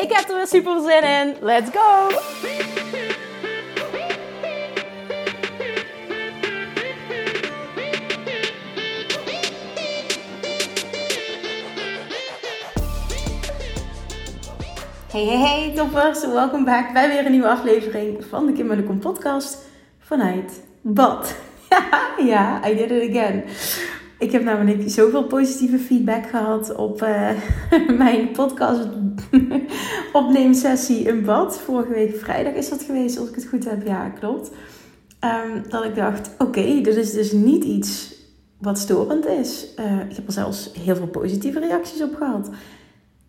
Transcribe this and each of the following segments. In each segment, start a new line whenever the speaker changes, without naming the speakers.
Ik heb er weer super zin in. Let's go! Hey, hey, hey, toppers. Welkom back bij weer een nieuwe aflevering van de Kim Kom podcast vanuit bad. ja, I did it again. Ik heb namelijk zoveel positieve feedback gehad op uh, mijn podcast opneemsessie in bad. Vorige week vrijdag is dat geweest, als ik het goed heb. Ja, klopt. Um, dat ik dacht, oké, dit is dus niet iets wat storend is. Uh, ik heb er zelfs heel veel positieve reacties op gehad.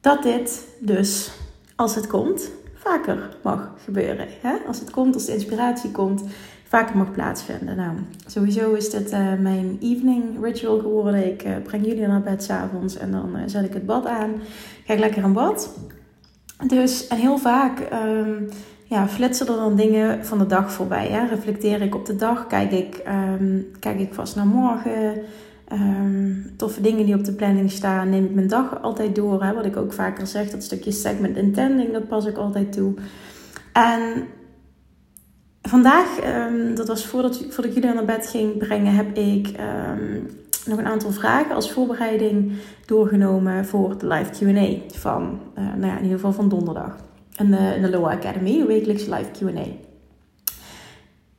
Dat dit dus, als het komt, vaker mag gebeuren. Hè? Als het komt, als de inspiratie komt, vaker mag plaatsvinden. Nou, sowieso is dit uh, mijn evening ritual geworden. Ik uh, breng jullie naar bed s'avonds en dan uh, zet ik het bad aan. Ga lekker in bad. Dus, en heel vaak um, ja, flitsen er dan dingen van de dag voorbij. Hè? Reflecteer ik op de dag, kijk ik, um, kijk ik vast naar morgen. Um, toffe dingen die op de planning staan, neem ik mijn dag altijd door. Hè? Wat ik ook vaker zeg, dat stukje segment intending, dat pas ik altijd toe. En vandaag, um, dat was voordat, voordat ik jullie naar bed ging brengen, heb ik um, nog een aantal vragen als voorbereiding doorgenomen voor de live QA van, uh, nou ja, in ieder geval van donderdag. In de, in de Loa Academy, de wekelijkse live QA.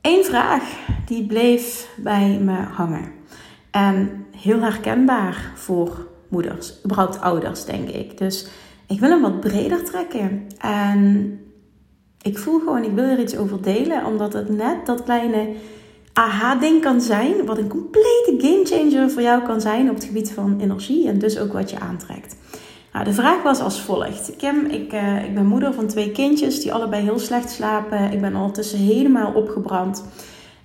Eén vraag die bleef bij me hangen. En heel herkenbaar voor moeders, überhaupt ouders, denk ik. Dus ik wil hem wat breder trekken. En ik voel gewoon, ik wil er iets over delen, omdat het net dat kleine aha-ding kan zijn, wat een complete gamechanger voor jou kan zijn op het gebied van energie en dus ook wat je aantrekt. Nou, de vraag was als volgt. Kim, ik, uh, ik ben moeder van twee kindjes die allebei heel slecht slapen. Ik ben ondertussen helemaal opgebrand.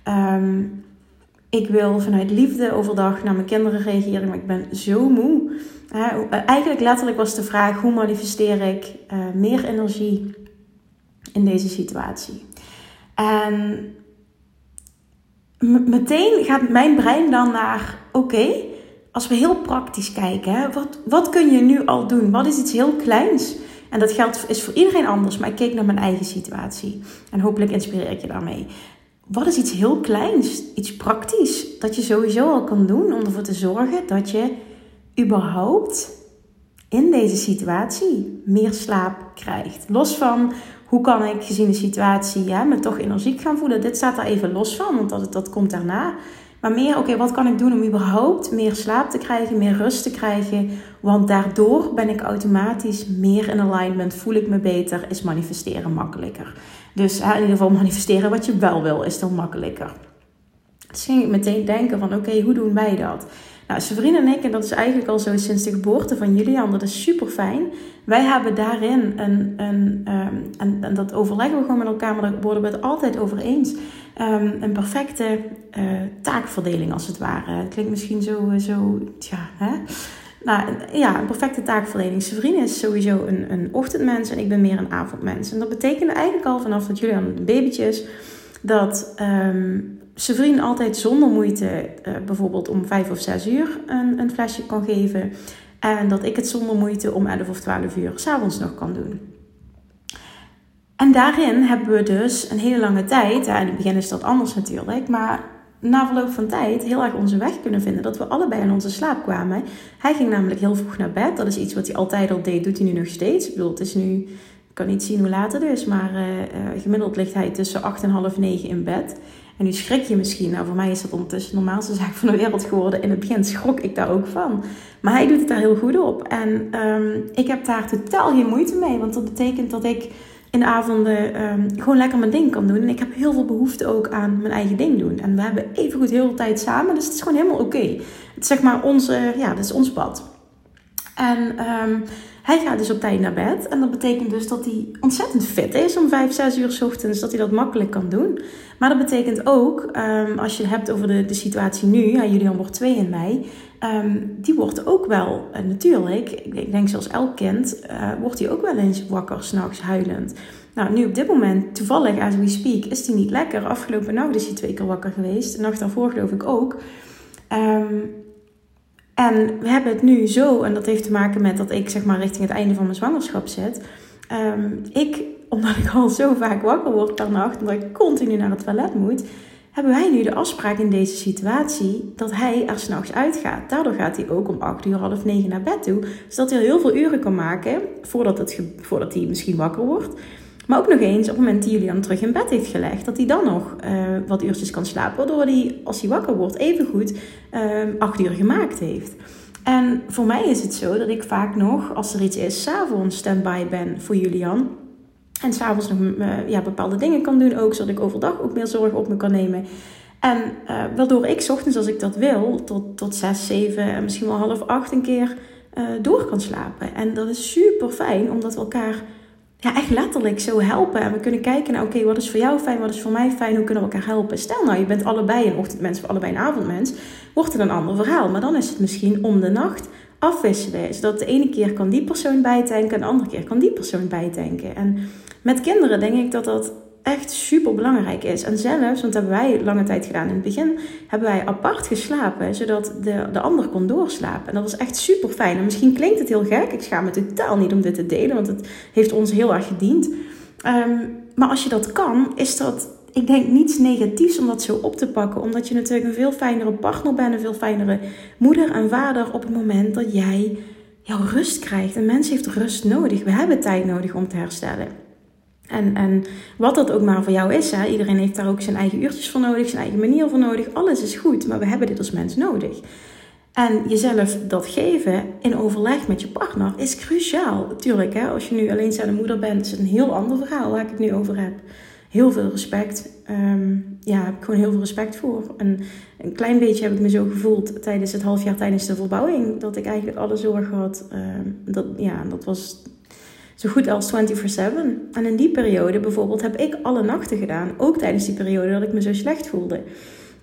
Um, ik wil vanuit liefde overdag naar mijn kinderen reageren, maar ik ben zo moe. Uh, eigenlijk letterlijk was de vraag: hoe manifesteer ik uh, meer energie in deze situatie? En meteen gaat mijn brein dan naar: oké, als we heel praktisch kijken, wat, wat kun je nu al doen? Wat is iets heel kleins? En dat geldt is voor iedereen anders, maar ik keek naar mijn eigen situatie. En hopelijk inspireer ik je daarmee. Wat is iets heel kleins, iets praktisch, dat je sowieso al kan doen om ervoor te zorgen dat je überhaupt in deze situatie meer slaap krijgt? Los van hoe kan ik gezien de situatie ja, me toch energiek gaan voelen? Dit staat daar even los van, want dat, dat komt daarna. Maar meer, oké, wat kan ik doen om überhaupt meer slaap te krijgen, meer rust te krijgen? Want daardoor ben ik automatisch meer in alignment, voel ik me beter, is manifesteren makkelijker. Dus in ieder geval manifesteren wat je wel wil, is dan makkelijker. Dus ging ik meteen denken van, oké, hoe doen wij dat? Nou, en ik, en dat is eigenlijk al zo sinds de geboorte van Julian, dat is super fijn. Wij hebben daarin een, een um, en, en, dat overleggen we gewoon met elkaar, maar daar worden we het altijd over eens. Um, een perfecte uh, taakverdeling als het ware. Het klinkt misschien zo, zo tja, hè? Nou ja, een perfecte taakverdeling. Severine is sowieso een, een ochtendmens en ik ben meer een avondmens. En dat betekende eigenlijk al vanaf dat Julian een babytje is, dat um, Severine altijd zonder moeite uh, bijvoorbeeld om vijf of zes uur een, een flesje kan geven. En dat ik het zonder moeite om 11 of 12 uur s'avonds nog kan doen. En daarin hebben we dus een hele lange tijd, ja, in het begin is dat anders natuurlijk, maar na verloop van tijd heel erg onze weg kunnen vinden. Dat we allebei in onze slaap kwamen. Hij ging namelijk heel vroeg naar bed. Dat is iets wat hij altijd al deed, doet hij nu nog steeds. Ik bedoel, het is nu, ik kan niet zien hoe laat het is, maar uh, uh, gemiddeld ligt hij tussen 8 en half 9 in bed. En nu schrik je misschien. Nou, voor mij is dat ondertussen de normaalste zaak van de wereld geworden. In het begin schrok ik daar ook van. Maar hij doet het daar heel goed op. En um, ik heb daar totaal geen moeite mee. Want dat betekent dat ik in de avonden um, gewoon lekker mijn ding kan doen. En ik heb heel veel behoefte ook aan mijn eigen ding doen. En we hebben evengoed heel veel tijd samen. Dus het is gewoon helemaal oké. Het is zeg maar onze, ja, dat is ons pad. En um, hij gaat dus op tijd naar bed. En dat betekent dus dat hij ontzettend fit is om 5, 6 uur s ochtends. Dat hij dat makkelijk kan doen. Maar dat betekent ook, um, als je het hebt over de, de situatie nu. Ja, Julian wordt 2 in mei. Um, die wordt ook wel, uh, natuurlijk, ik, denk zoals elk kind, uh, wordt hij ook wel eens wakker, s'nachts huilend. Nou, nu op dit moment, toevallig as we speak, is hij niet lekker. Afgelopen nacht is hij twee keer wakker geweest. De nacht daarvoor geloof ik ook. Um, en we hebben het nu zo, en dat heeft te maken met dat ik zeg maar richting het einde van mijn zwangerschap zit. Um, ik, omdat ik al zo vaak wakker word per nacht, omdat ik continu naar het toilet moet, hebben wij nu de afspraak in deze situatie dat hij er s'nachts uitgaat. Daardoor gaat hij ook om 8 uur, half 9 naar bed toe. Zodat hij heel veel uren kan maken voordat, het, voordat hij misschien wakker wordt. Maar ook nog eens op het moment dat Julian terug in bed heeft gelegd, dat hij dan nog uh, wat uurtjes kan slapen. Waardoor hij, als hij wakker wordt, even goed uh, acht uur gemaakt heeft. En voor mij is het zo dat ik vaak nog, als er iets is, s'avonds stand-by ben voor Julian. En s'avonds nog uh, ja, bepaalde dingen kan doen ook, zodat ik overdag ook meer zorg op me kan nemen. En uh, waardoor ik ochtends, als ik dat wil, tot, tot 6, 7 en misschien wel half 8 een keer door kan slapen. En dat is super fijn, omdat we elkaar ja, echt letterlijk zo helpen. En we kunnen kijken naar, oké, wat is voor jou fijn, wat is voor mij fijn, hoe kunnen we elkaar helpen? Stel nou, je bent allebei een ochtendmens of allebei een avondmens, wordt het een ander verhaal. Maar dan is het misschien om de nacht afwisselen. Zodat de ene keer kan die persoon bijtanken en de andere keer kan die persoon bijtanken. En met kinderen denk ik dat dat echt super belangrijk is. En zelfs, want dat hebben wij lange tijd gedaan in het begin, hebben wij apart geslapen, zodat de, de ander kon doorslapen. En dat was echt super fijn. En misschien klinkt het heel gek, ik schaam me totaal niet om dit te delen, want het heeft ons heel erg gediend. Um, maar als je dat kan, is dat, ik denk, niets negatiefs om dat zo op te pakken. Omdat je natuurlijk een veel fijnere partner bent, een veel fijnere moeder en vader op het moment dat jij jouw rust krijgt. Een mens heeft rust nodig. We hebben tijd nodig om te herstellen. En, en wat dat ook maar voor jou is, hè? iedereen heeft daar ook zijn eigen uurtjes voor nodig, zijn eigen manier voor nodig. Alles is goed, maar we hebben dit als mens nodig. En jezelf dat geven in overleg met je partner is cruciaal. Tuurlijk, hè? als je nu alleenstaande moeder bent, is het een heel ander verhaal waar ik het nu over heb. Heel veel respect. Um, ja, heb ik gewoon heel veel respect voor. En een klein beetje heb ik me zo gevoeld tijdens het half jaar tijdens de verbouwing. Dat ik eigenlijk alle zorg had. Um, dat, ja, dat was zo goed als 24/7. En in die periode bijvoorbeeld heb ik alle nachten gedaan. Ook tijdens die periode dat ik me zo slecht voelde.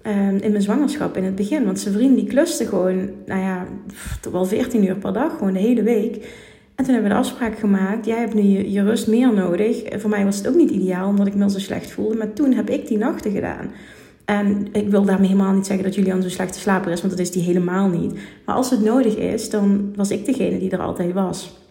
Um, in mijn zwangerschap in het begin. Want zijn vriend die kluste gewoon, nou ja, toch wel 14 uur per dag, gewoon de hele week. En toen hebben we de afspraak gemaakt, jij hebt nu je, je rust meer nodig. Voor mij was het ook niet ideaal, omdat ik me zo slecht voelde. Maar toen heb ik die nachten gedaan. En ik wil daarmee helemaal niet zeggen dat Julian zo slechte slaper is, want dat is die helemaal niet. Maar als het nodig is, dan was ik degene die er altijd was.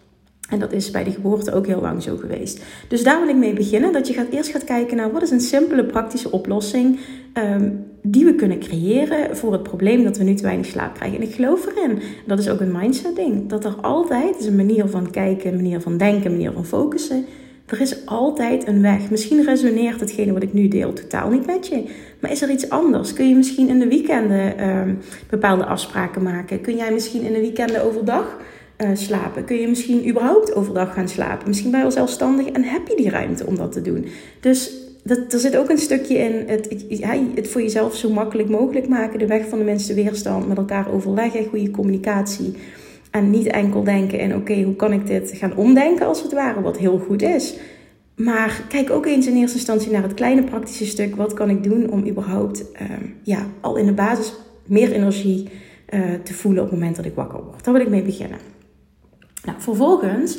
En dat is bij de geboorte ook heel lang zo geweest. Dus daar wil ik mee beginnen. Dat je gaat, eerst gaat kijken naar wat is een simpele praktische oplossing um, die we kunnen creëren voor het probleem dat we nu te weinig slaap krijgen. En ik geloof erin. Dat is ook een mindset ding. Dat er altijd is een manier van kijken, een manier van denken, een manier van focussen. Er is altijd een weg. Misschien resoneert hetgene wat ik nu deel totaal niet met je. Maar is er iets anders? Kun je misschien in de weekenden um, bepaalde afspraken maken? Kun jij misschien in de weekenden overdag uh, slapen? Kun je misschien überhaupt overdag gaan slapen? Misschien ben je wel zelfstandig en heb je die ruimte om dat te doen? Dus dat, er zit ook een stukje in het, het, voor jezelf zo makkelijk mogelijk maken. De weg van de minste weerstand, met elkaar overleggen, goede communicatie. En niet enkel denken in oké, hoe kan ik dit gaan omdenken als het ware, wat heel goed is. Maar kijk ook eens in eerste instantie naar het kleine praktische stuk. Wat kan ik doen om überhaupt uh, ja, al in de basis meer energie uh, te voelen op het moment dat ik wakker word? Daar wil ik mee beginnen. Nou, vervolgens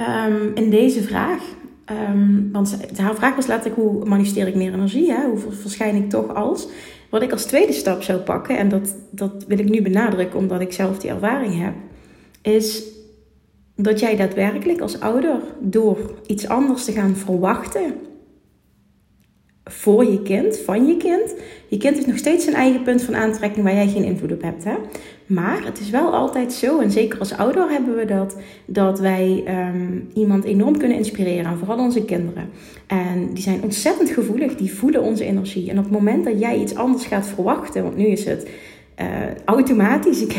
um, in deze vraag, um, want haar vraag was letterlijk hoe manifesteer ik meer energie, hè? hoe verschijn ik toch als. Wat ik als tweede stap zou pakken, en dat, dat wil ik nu benadrukken omdat ik zelf die ervaring heb, is dat jij daadwerkelijk als ouder door iets anders te gaan verwachten voor je kind, van je kind. Je kind heeft nog steeds zijn eigen punt van aantrekking waar jij geen invloed op hebt. Hè? Maar het is wel altijd zo, en zeker als ouder hebben we dat, dat wij um, iemand enorm kunnen inspireren, vooral onze kinderen. En die zijn ontzettend gevoelig, die voelen onze energie. En op het moment dat jij iets anders gaat verwachten, want nu is het uh, automatisch, ik,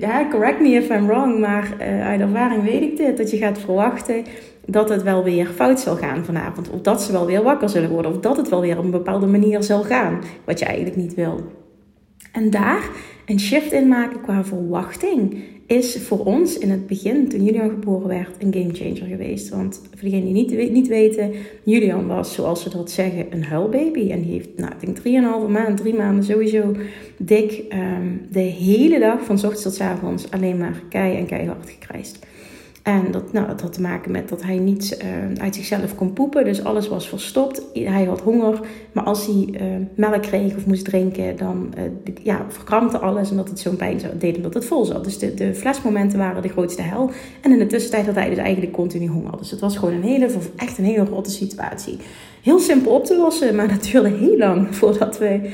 ja, correct me if I'm wrong, maar uh, uit ervaring weet ik dit, dat je gaat verwachten dat het wel weer fout zal gaan vanavond. Of dat ze wel weer wakker zullen worden. Of dat het wel weer op een bepaalde manier zal gaan. Wat je eigenlijk niet wil. En daar een shift in maken qua verwachting is voor ons in het begin, toen Julian geboren werd, een gamechanger geweest. Want voor degenen die niet, niet weten, Julian was, zoals ze dat zeggen, een huilbaby. En die heeft, nou, ik denk 3,5 maand, drie maanden sowieso dik ehm, de hele dag, van ochtends tot avonds, alleen maar kei en keihard gekrijsd. En dat, nou, dat had te maken met dat hij niet uh, uit zichzelf kon poepen. Dus alles was verstopt. Hij had honger. Maar als hij uh, melk kreeg of moest drinken, dan uh, ja, verkrampte alles. En dat het zo'n pijn deed omdat het vol zat. Dus de, de flesmomenten waren de grootste hel. En in de tussentijd had hij dus eigenlijk continu honger. Dus het was gewoon een hele, echt een hele rotte situatie. Heel simpel op te lossen, maar duurde heel lang voordat we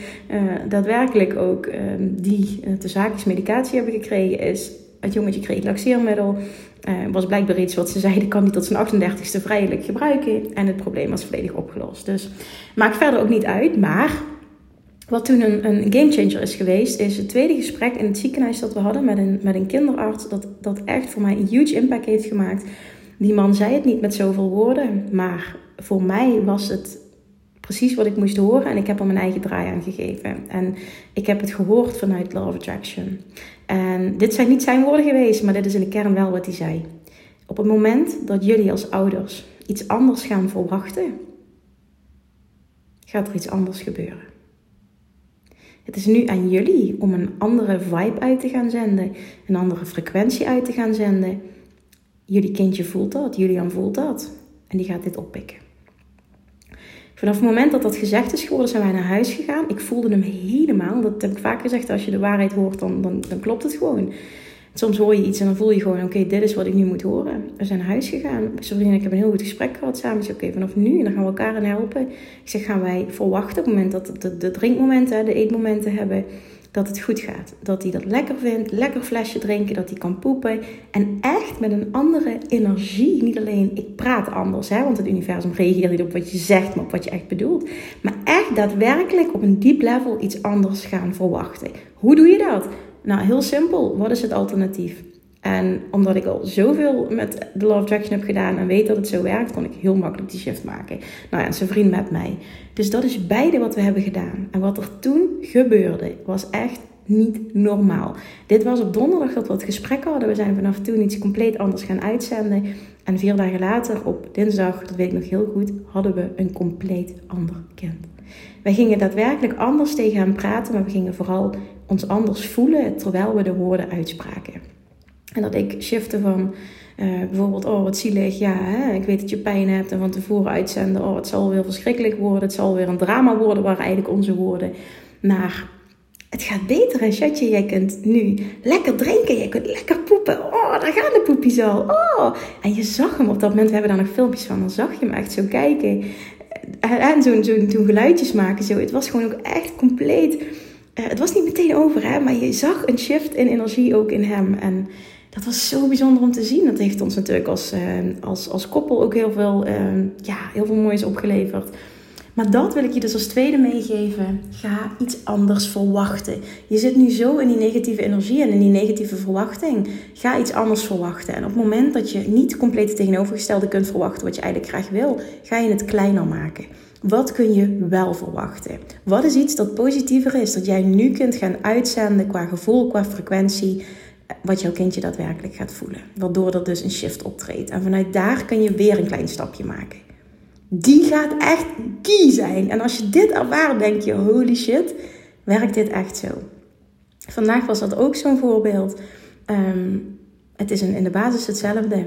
daadwerkelijk ook ehm, die de zaakjes medicatie hebben gekregen. Is het jongetje kreeg laxeermiddel. Uh, was blijkbaar iets wat ze zeiden, kan niet tot zijn 38ste vrijelijk gebruiken. En het probleem was volledig opgelost. Dus maakt verder ook niet uit. Maar wat toen een, een gamechanger is geweest, is het tweede gesprek in het ziekenhuis dat we hadden met een, met een kinderarts. Dat, dat echt voor mij een huge impact heeft gemaakt. Die man zei het niet met zoveel woorden, maar voor mij was het precies wat ik moest horen en ik heb er mijn eigen draai aan gegeven. En ik heb het gehoord vanuit Law of Attraction. En dit zijn niet zijn woorden geweest, maar dit is in de kern wel wat hij zei. Op het moment dat jullie als ouders iets anders gaan verwachten, gaat er iets anders gebeuren. Het is nu aan jullie om een andere vibe uit te gaan zenden, een andere frequentie uit te gaan zenden. Jullie kindje voelt dat, Julian voelt dat en die gaat dit oppikken. Vanaf het moment dat dat gezegd is geworden, zijn wij naar huis gegaan. Ik voelde hem helemaal. Dat heb ik vaak gezegd. Als je de waarheid hoort, dan, dan, dan klopt het gewoon. Soms hoor je iets en dan voel je gewoon: oké, dit is wat ik nu moet horen. We zijn naar huis gegaan. Vriendin en ik hebben een heel goed gesprek gehad samen. Ik zei: oké, vanaf nu, dan gaan we elkaar helpen. Ik zeg: gaan wij verwachten op het moment dat de, de drinkmomenten, de eetmomenten hebben dat het goed gaat. Dat hij dat lekker vindt, lekker flesje drinken, dat hij kan poepen. En echt met een andere energie. Niet alleen ik praat anders, hè, want het universum reageert niet op wat je zegt, maar op wat je echt bedoelt. Maar echt daadwerkelijk op een diep level iets anders gaan verwachten. Hoe doe je dat? Nou, heel simpel. Wat is het alternatief? En omdat ik al zoveel met de Love Attraction heb gedaan en weet dat het zo werkt, kon ik heel makkelijk die shift maken. Nou ja, en zijn vriend met mij. Dus dat is beide wat we hebben gedaan. En wat er toen gebeurde, was echt niet normaal. Dit was op donderdag dat we het gesprek hadden. We zijn vanaf toen iets compleet anders gaan uitzenden. En vier dagen later, op dinsdag, dat weet ik nog heel goed, hadden we een compleet ander kind. Wij gingen daadwerkelijk anders tegen hem praten, maar we gingen vooral ons anders voelen terwijl we de woorden uitspraken. En dat ik shifte van uh, bijvoorbeeld, oh wat zielig, ja, hè, ik weet dat je pijn hebt. En van tevoren uitzenden, oh het zal weer verschrikkelijk worden. Het zal weer een drama worden, waren eigenlijk onze woorden. Naar, het gaat beter hè, chatje. Jij kunt nu lekker drinken, je kunt lekker poepen. Oh, daar gaan de poepjes al. Oh. En je zag hem op dat moment, we hebben daar nog filmpjes van. Dan zag je hem echt zo kijken. En zo'n zo, zo geluidjes maken. Zo. Het was gewoon ook echt compleet... Uh, het was niet meteen over, hè, maar je zag een shift in energie ook in hem. En dat was zo bijzonder om te zien. Dat heeft ons natuurlijk als, uh, als, als koppel ook heel veel, uh, ja, heel veel moois opgeleverd. Maar dat wil ik je dus als tweede meegeven. Ga iets anders verwachten. Je zit nu zo in die negatieve energie en in die negatieve verwachting. Ga iets anders verwachten. En op het moment dat je niet compleet tegenovergestelde kunt verwachten wat je eigenlijk graag wil, ga je het kleiner maken. Wat kun je wel verwachten? Wat is iets dat positiever is, dat jij nu kunt gaan uitzenden qua gevoel, qua frequentie? Wat jouw kindje daadwerkelijk gaat voelen. Waardoor er dus een shift optreedt. En vanuit daar kun je weer een klein stapje maken. Die gaat echt key zijn. En als je dit ervaart, denk je: holy shit, werkt dit echt zo? Vandaag was dat ook zo'n voorbeeld. Ehm, het is in de basis hetzelfde.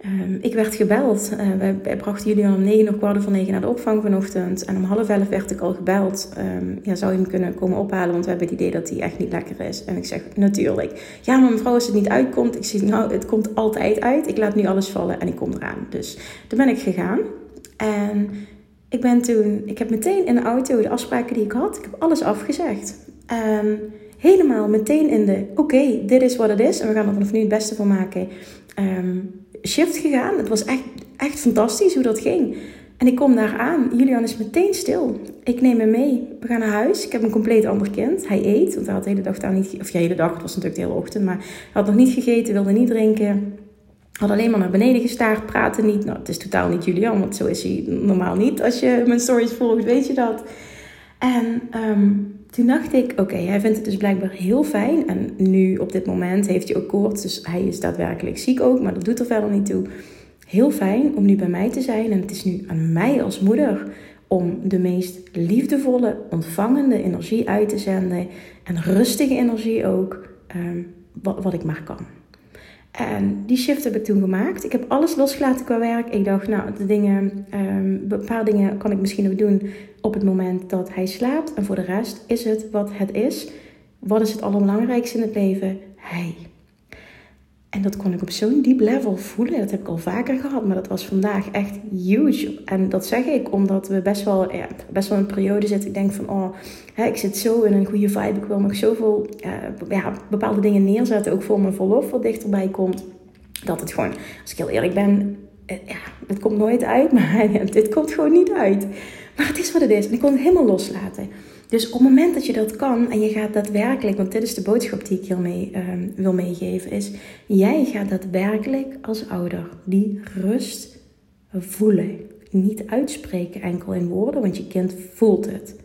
Ehm, ik werd gebeld. Uh, wij, brachten jullie om negen of kwart voor negen naar de opvang vanochtend. En om half elf werd ik al gebeld. Um, ja, zou je hem kunnen komen ophalen? Want we hebben het idee dat hij echt niet lekker is. En ik zeg, natuurlijk. Ja, maar mevrouw, als het niet uitkomt. Ik zeg, nou, het komt altijd uit. Ik laat nu alles vallen en ik kom eraan. Dus toen ben ik gegaan. En ik ben toen... Ik heb meteen in de auto de afspraken die ik had. Ik heb alles afgezegd. En helemaal meteen in de... Oké, dit is wat het is. En we gaan er vanaf nu het beste van maken. Shift gegaan. Het was echt, echt fantastisch hoe dat ging. En ik kom daar aan. Julian is meteen stil. Ik neem hem mee. We gaan naar huis. Ik heb een compleet ander kind. Hij eet, want hij had de hele dag daar niet... Of de hele dag, het was natuurlijk de hele ochtend. Maar hij had nog niet gegeten, wilde niet drinken. Had alleen maar naar beneden gestaard, praatte niet. Nou, het is totaal niet Julian, want zo is hij normaal niet. Als je mijn stories volgt, weet je dat. En ehm, toen dacht ik, oké, hij vindt het dus blijkbaar heel fijn. En nu op dit moment heeft hij ook koorts, dus hij is daadwerkelijk ziek ook, maar dat doet er verder niet toe. Heel fijn om nu bij mij te zijn. En het is nu aan mij als moeder om de meest liefdevolle, ontvangende energie uit te zenden. En rustige energie ook, ehm, wat, wat ik maar kan. En die shift heb ik toen gemaakt. Ik heb alles losgelaten qua werk. Ik dacht, nou, de dingen, um, een paar dingen kan ik misschien ook doen op het moment dat hij slaapt. En voor de rest is het wat het is. Wat is het allerbelangrijkste in het leven? Hij. En dat kon ik op zo'n diep level voelen. Dat heb ik al vaker gehad, maar dat was vandaag echt huge. En dat zeg ik omdat we best wel, ja, best wel een periode zitten. Ik denk van, oh, hè, ik zit zo in een goede vibe. Ik wil nog zoveel uh, ja, bepaalde dingen neerzetten. Ook voor mijn verlof wat dichterbij komt. Dat het gewoon, als ik heel eerlijk ben, uh, ja, het komt nooit uit. Maar dit komt gewoon niet uit. Maar het is wat het is. En ik kon het helemaal loslaten. Dus op het moment dat je dat kan en je gaat daadwerkelijk, want dit is de boodschap die ik hiermee uh, wil meegeven, is jij gaat daadwerkelijk als ouder die rust voelen. Niet uitspreken enkel in woorden, want je kind voelt het.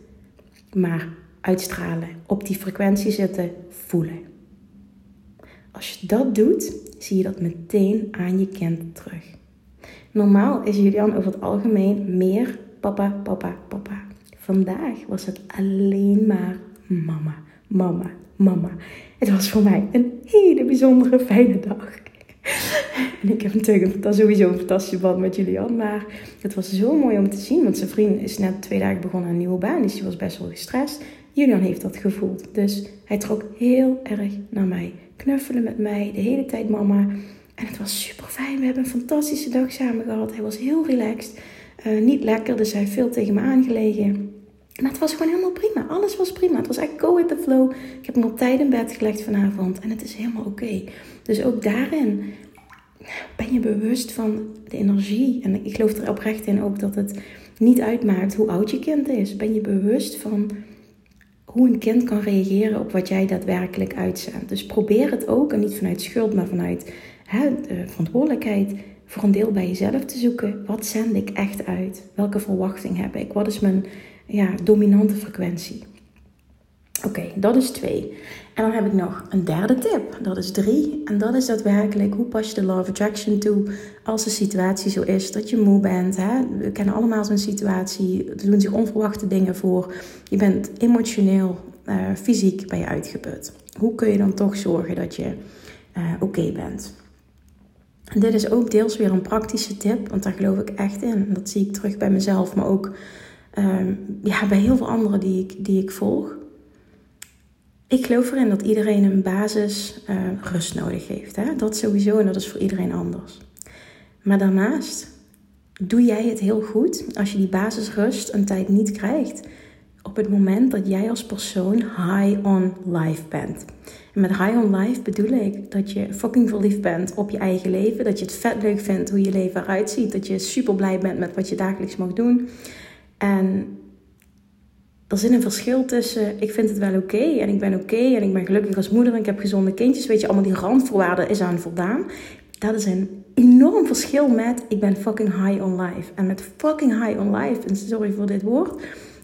Maar uitstralen, op die frequentie zitten, voelen. Als je dat doet, zie je dat meteen aan je kind terug. Normaal is Julian over het algemeen meer papa, papa, papa. Vandaag was het alleen maar mama, mama, mama. Het was voor mij een hele bijzondere fijne dag. En ik heb natuurlijk dat sowieso een fantastische band met Julian. Maar het was zo mooi om te zien. Want zijn vriend is net twee dagen begonnen aan een nieuwe baan. Dus hij was best wel gestrest. Julian heeft dat gevoeld. Dus hij trok heel erg naar mij. Knuffelen met mij. De hele tijd mama. En het was super fijn. We hebben een fantastische dag samen gehad. Hij was heel relaxed. Uh, niet lekker, dus hij heeft veel tegen me aangelegen. Maar het was gewoon helemaal prima. Alles was prima. Het was echt go with the flow. Ik heb hem op tijd in bed gelegd vanavond. En het is helemaal oké. Dus ook daarin ben je bewust van de energie. En ik geloof er oprecht in ook dat het niet uitmaakt hoe oud je kind is. Ben je bewust van hoe een kind kan reageren op wat jij daadwerkelijk uitzendt. Dus probeer het ook. En niet vanuit schuld, maar vanuit hè, de verantwoordelijkheid voor een deel bij jezelf te zoeken. Wat zend ik echt uit? Welke verwachting heb ik? Wat is mijn ja, dominante frequentie? Oké, dat is twee. En dan heb ik nog een derde tip. Dat is drie. En dat is daadwerkelijk hoe pas je de Law of Attraction toe als de situatie zo is dat je moe bent. Hè? We kennen allemaal zo'n situatie. Er doen zich onverwachte dingen voor. Je bent emotioneel, uh, fysiek ben je uitgeput. Hoe kun je dan toch zorgen dat je uh, oké bent? En dit is ook deels weer een praktische tip, want daar geloof ik echt in. Dat zie ik terug bij mezelf, maar ook um, ja, bij heel veel anderen die ik, die ik volg. Ik geloof erin dat iedereen een basis uh, rust nodig heeft. Hè? Dat sowieso en dat is voor iedereen anders. Maar daarnaast doe jij het heel goed als je die basisrust een tijd niet krijgt op het moment dat jij als persoon high on life bent. En met high on life bedoel ik dat je fucking verliefd bent op je eigen leven. Dat je het vet leuk vindt hoe je leven eruit ziet. Dat je super blij bent met wat je dagelijks mag doen. En er zit een verschil tussen ik vind het wel oké en ik ben oké en ik ben gelukkig als moeder en ik heb gezonde kindjes. Weet je, allemaal die randvoorwaarden is aan voldaan. Dat is een enorm verschil met ik ben fucking high on life. En met fucking high on life, en sorry voor dit woord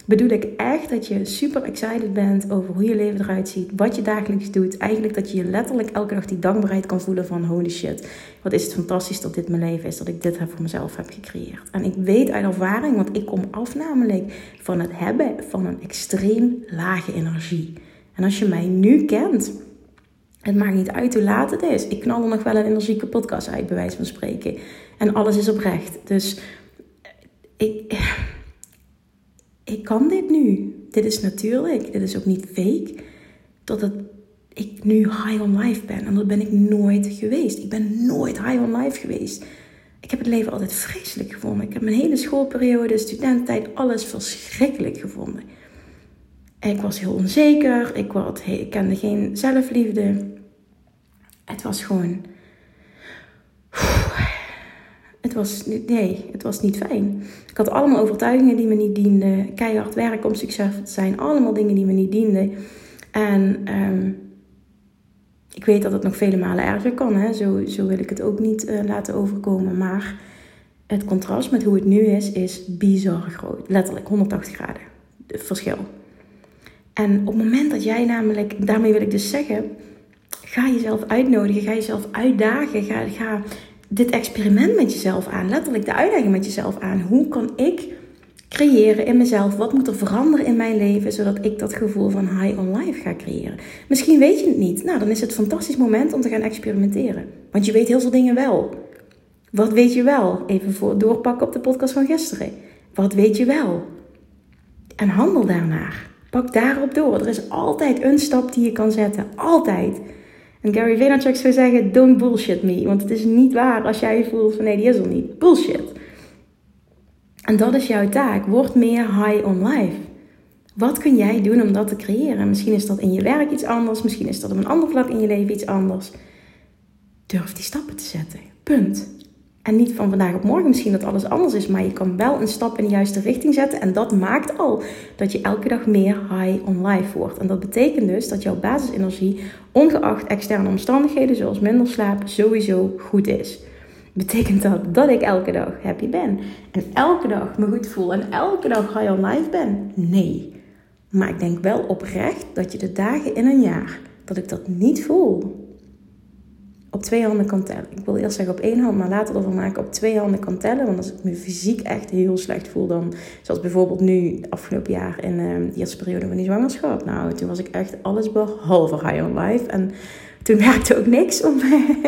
bedoel ik echt dat je super excited bent over hoe je leven eruit ziet, wat je dagelijks doet. Eigenlijk dat je je letterlijk elke dag die dankbaarheid kan voelen van holy shit, wat is het fantastisch dat dit mijn leven is, dat ik dit voor mezelf heb gecreëerd. En ik weet uit ervaring, want ik kom af namelijk van het hebben van een extreem lage energie. En als je mij nu kent, het maakt niet uit hoe laat het is. Ik knal nog wel een energieke podcast uit, bij wijze van spreken. En alles is oprecht. Dus ik ik kan dit nu. Dit is natuurlijk. Dit is ook niet fake. Dat het, ik nu high on life ben. En dat ben ik nooit geweest. Ik ben nooit high on life geweest. Ik heb het leven altijd vreselijk gevonden. Ik heb mijn hele schoolperiode, studententijd, alles verschrikkelijk gevonden. En ik was heel onzeker. Ik, was, ik kende geen zelfliefde. Het was gewoon het was, nee, het was niet fijn. Ik had allemaal overtuigingen die me niet dienden. Keihard werken om succesvol te zijn. Allemaal dingen die me niet dienden. En um, ik weet dat het nog vele malen erger kan. Hè? Zo, zo wil ik het ook niet uh, laten overkomen. Maar het contrast met hoe het nu is, is bizar groot. Letterlijk 180 graden. Het verschil. En op het moment dat jij namelijk, daarmee wil ik dus zeggen, ga jezelf uitnodigen, ga jezelf uitdagen, ga, ga dit experiment met jezelf aan, letterlijk de uitdaging met jezelf aan. Hoe kan ik creëren in mezelf? Wat moet er veranderen in mijn leven zodat ik dat gevoel van high on life ga creëren? Misschien weet je het niet. Nou, dan is het een fantastisch moment om te gaan experimenteren. Want je weet heel veel dingen wel. Wat weet je wel? Even voor doorpakken op de podcast van gisteren. Wat weet je wel? En handel daarnaar. Pak daarop door. Er is altijd een stap die je kan zetten. Altijd. En Gary Vaynerchuk zou zeggen, don't bullshit me. Want het is niet waar als jij voelt van nee, die is er niet. Bullshit. En dat is jouw taak. Word meer high on life. Wat kun jij doen om dat te creëren? Misschien is dat in je werk iets anders. Misschien is dat op een ander vlak in je leven iets anders. Durf die stappen te zetten. Punt. En niet van vandaag op morgen misschien dat alles anders is, maar je kan wel een stap in de juiste richting zetten. En dat maakt al dat je elke dag meer high on life wordt. En dat betekent dus dat jouw basisenergie, ongeacht externe omstandigheden zoals minder slaap, sowieso goed is. Betekent dat dat ik elke dag happy ben en elke dag me goed voel en elke dag high on life ben? Nee. Maar ik denk wel oprecht dat je de dagen in een jaar dat ik dat niet voel, op twee handen kan tellen. Ik wil eerst zeggen op één hand, maar later ervan maken op twee handen kan tellen. Want als ik me fysiek echt heel slecht voel, dan zoals bijvoorbeeld nu afgelopen jaar in uh, de eerste periode van die zwangerschap. Nou, toen was ik echt alles behalve high on life. En toen werkte ook niks om.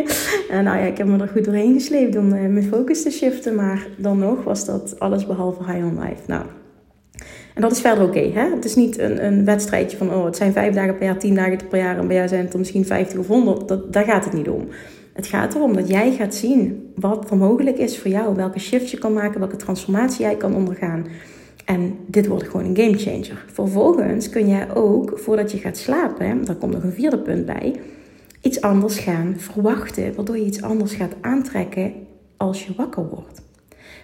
en nou ja, ik heb me er goed doorheen gesleept om uh, mijn focus te shiften. Maar dan nog was dat alles behalve high on life. Nou, en dat is verder oké. hè? het is niet een, een wedstrijdje van, oh, het zijn vijf dagen per jaar, tien dagen per jaar en bij jou zijn het er misschien 50 of 100. Dat, daar gaat het niet om. Het gaat erom dat jij gaat zien wat er mogelijk is voor jou, welke shift je kan maken, welke transformatie jij kan ondergaan. En dit wordt gewoon een game changer. Vervolgens kun jij ook, voordat je gaat slapen, daar komt nog een vierde punt bij, iets anders gaan verwachten, waardoor je iets anders gaat aantrekken als je wakker wordt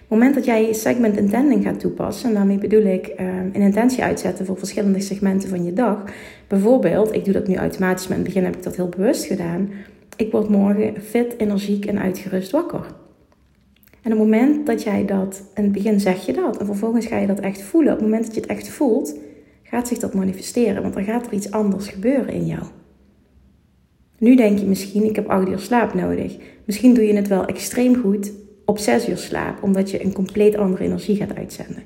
het moment dat jij segment intending gaat toepassen, en daarmee bedoel ik uh, een intentie uitzetten voor verschillende segmenten van je dag. Bijvoorbeeld, ik doe dat nu automatisch, maar in het begin heb ik dat heel bewust gedaan. Ik word morgen fit, energiek en uitgerust wakker. En op het moment dat jij dat, in het begin zeg je dat, en vervolgens ga je dat echt voelen. Op het moment dat je het echt voelt, gaat zich dat manifesteren, want dan gaat er iets anders gebeuren in jou. Nu denk je misschien, ik heb acht uur slaap nodig. Misschien doe je het wel extreem goed, op zes uur slaap, omdat je een compleet andere energie gaat uitzenden.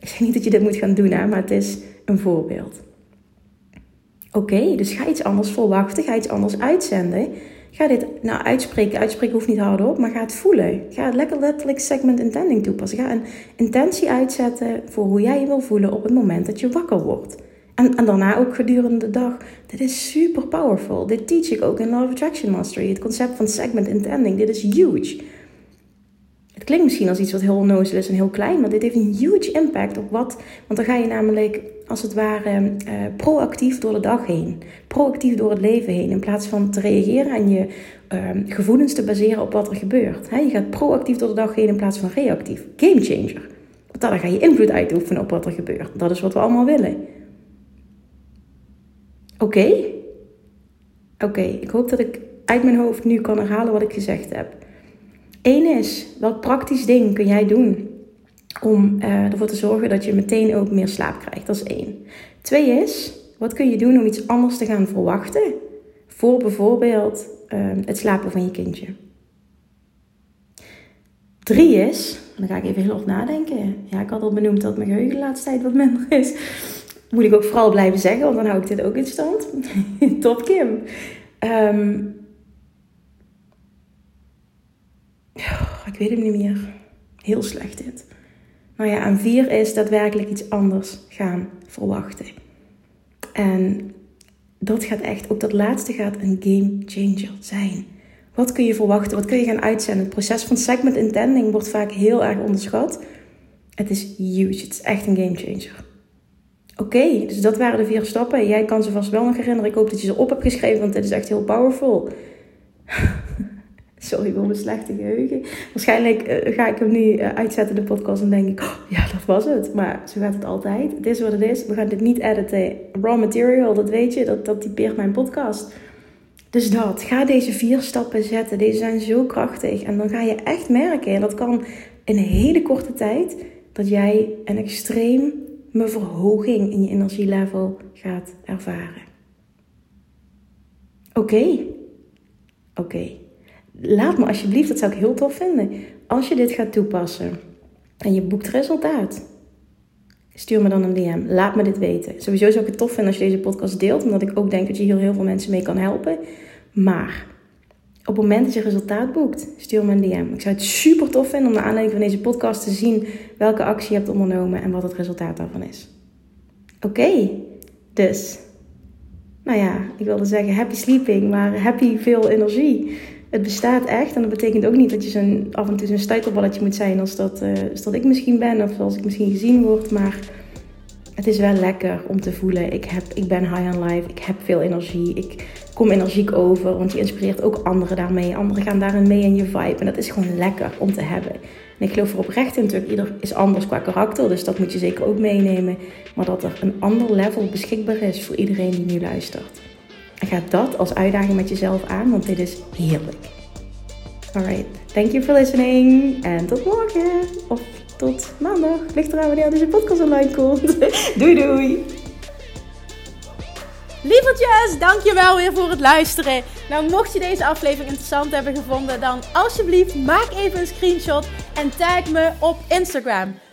Ik zeg niet dat je dit moet gaan doen, hè, maar het is een voorbeeld. Oké, dus ga iets anders verwachten, ga iets anders uitzenden. Ga dit nou uitspreken. Uitspreken hoeft niet hardop, maar ga het voelen. Ga het lekker letterlijk segment intending toepassen. Ga een intentie uitzetten voor hoe jij je wil voelen op het moment dat je wakker wordt. En, en daarna ook gedurende de dag. Dit is super powerful. Dit teach ik ook in Law of Attraction Mastery. Het concept van segment intending. Dit is huge. Het klinkt misschien als iets wat heel onnozel is en heel klein, maar dit heeft een huge impact op wat. Want dan ga je namelijk als het ware uh, proactief door de dag heen, proactief door het leven heen, in plaats van te reageren en je uh, gevoelens te baseren op wat er gebeurt. je gaat proactief door de dag heen in plaats van reactief. Game changer. Want dan ga je invloed uitoefenen op wat er gebeurt. Dat is wat we allemaal willen. Oké? Oké, ik hoop dat ik uit mijn hoofd nu kan herhalen wat ik gezegd heb. Eén is, welk praktisch ding kun jij doen om uh, ervoor te zorgen dat je meteen ook meer slaap krijgt? Dat is één. Twee is, wat kun je doen om iets anders te gaan verwachten voor bijvoorbeeld uh, het slapen van je kindje? Drie is, dan ga ik even heel hard nadenken. Ja, ik had al benoemd dat mijn geheugen de laatste tijd wat minder is. Moet ik ook vooral blijven zeggen, want dan hou ik dit ook in stand. Top Kim. Um, ik weet het niet meer. Heel slecht dit. Nou ja, en vier is daadwerkelijk iets anders gaan verwachten. En dat gaat echt, ook dat laatste gaat een game changer zijn. Wat kun je verwachten? Wat kun je gaan uitzenden? Het proces van segment intending wordt vaak heel erg onderschat. Het is huge. Het is echt een game changer. Oké, dus dat waren de vier stappen. Jij kan ze vast wel nog herinneren. Ik hoop dat je ze op hebt geschreven, want dit is echt heel powerful. Sorry voor mijn slechte geheugen. Waarschijnlijk eh, ga ik hem nu uh, uitzetten, de podcast, en denk ik, oh, ja, dat was het. Maar zo gaat het altijd. Het is wat het is. We gaan dit niet editen. Raw material, dat weet je, dat, dat typeert mijn podcast. Dus dat, ga deze vier stappen zetten. Deze zijn zo krachtig. En dan ga je echt merken, en dat kan in een hele korte tijd, dat jij een extreem me verhoging in je energielevel gaat ervaren. Oké. Oké. Laat me alsjeblieft, dat zou ik heel tof vinden. Als je dit gaat toepassen en je boekt resultaat, stuur me dan een DM. Laat me dit weten. Sowieso zou ik het tof vinden als je deze podcast deelt, omdat ik ook denk dat je hier heel veel mensen mee kan helpen. Maar op het moment dat je resultaat boekt, stuur me een DM. Ik zou het super tof vinden om naar aanleiding van deze podcast te zien welke actie je hebt ondernomen en wat het resultaat daarvan is. Oké, dus, nou ja, ik wilde zeggen happy sleeping, maar happy veel energie. Het bestaat echt en dat betekent ook niet dat je zo'n, af en toe zo'n stuiterballetje moet zijn als dat, als dat ik misschien ben of als ik misschien gezien word, maar het is wel lekker om te voelen. Ik, heb, ik ben high on life, ik heb veel energie, ik kom energiek over, want je inspireert ook anderen daarmee. Anderen gaan daarin mee in je vibe en dat is gewoon lekker om te hebben. En ik geloof er oprecht in, natuurlijk, ieder is anders qua karakter, dus dat moet je zeker ook meenemen. Maar dat er een ander level beschikbaar is voor iedereen die nu luistert. Ga dat als uitdaging met jezelf aan, want dit is heerlijk. Alright, thank you for listening en tot morgen. Of tot maandag. Ligt eraan wanneer deze podcast online komt. doei doei. Lievertjes, dankjewel weer voor het luisteren. Nou, mocht je deze aflevering interessant hebben gevonden, dan alsjeblieft maak even een screenshot en tag me op Instagram.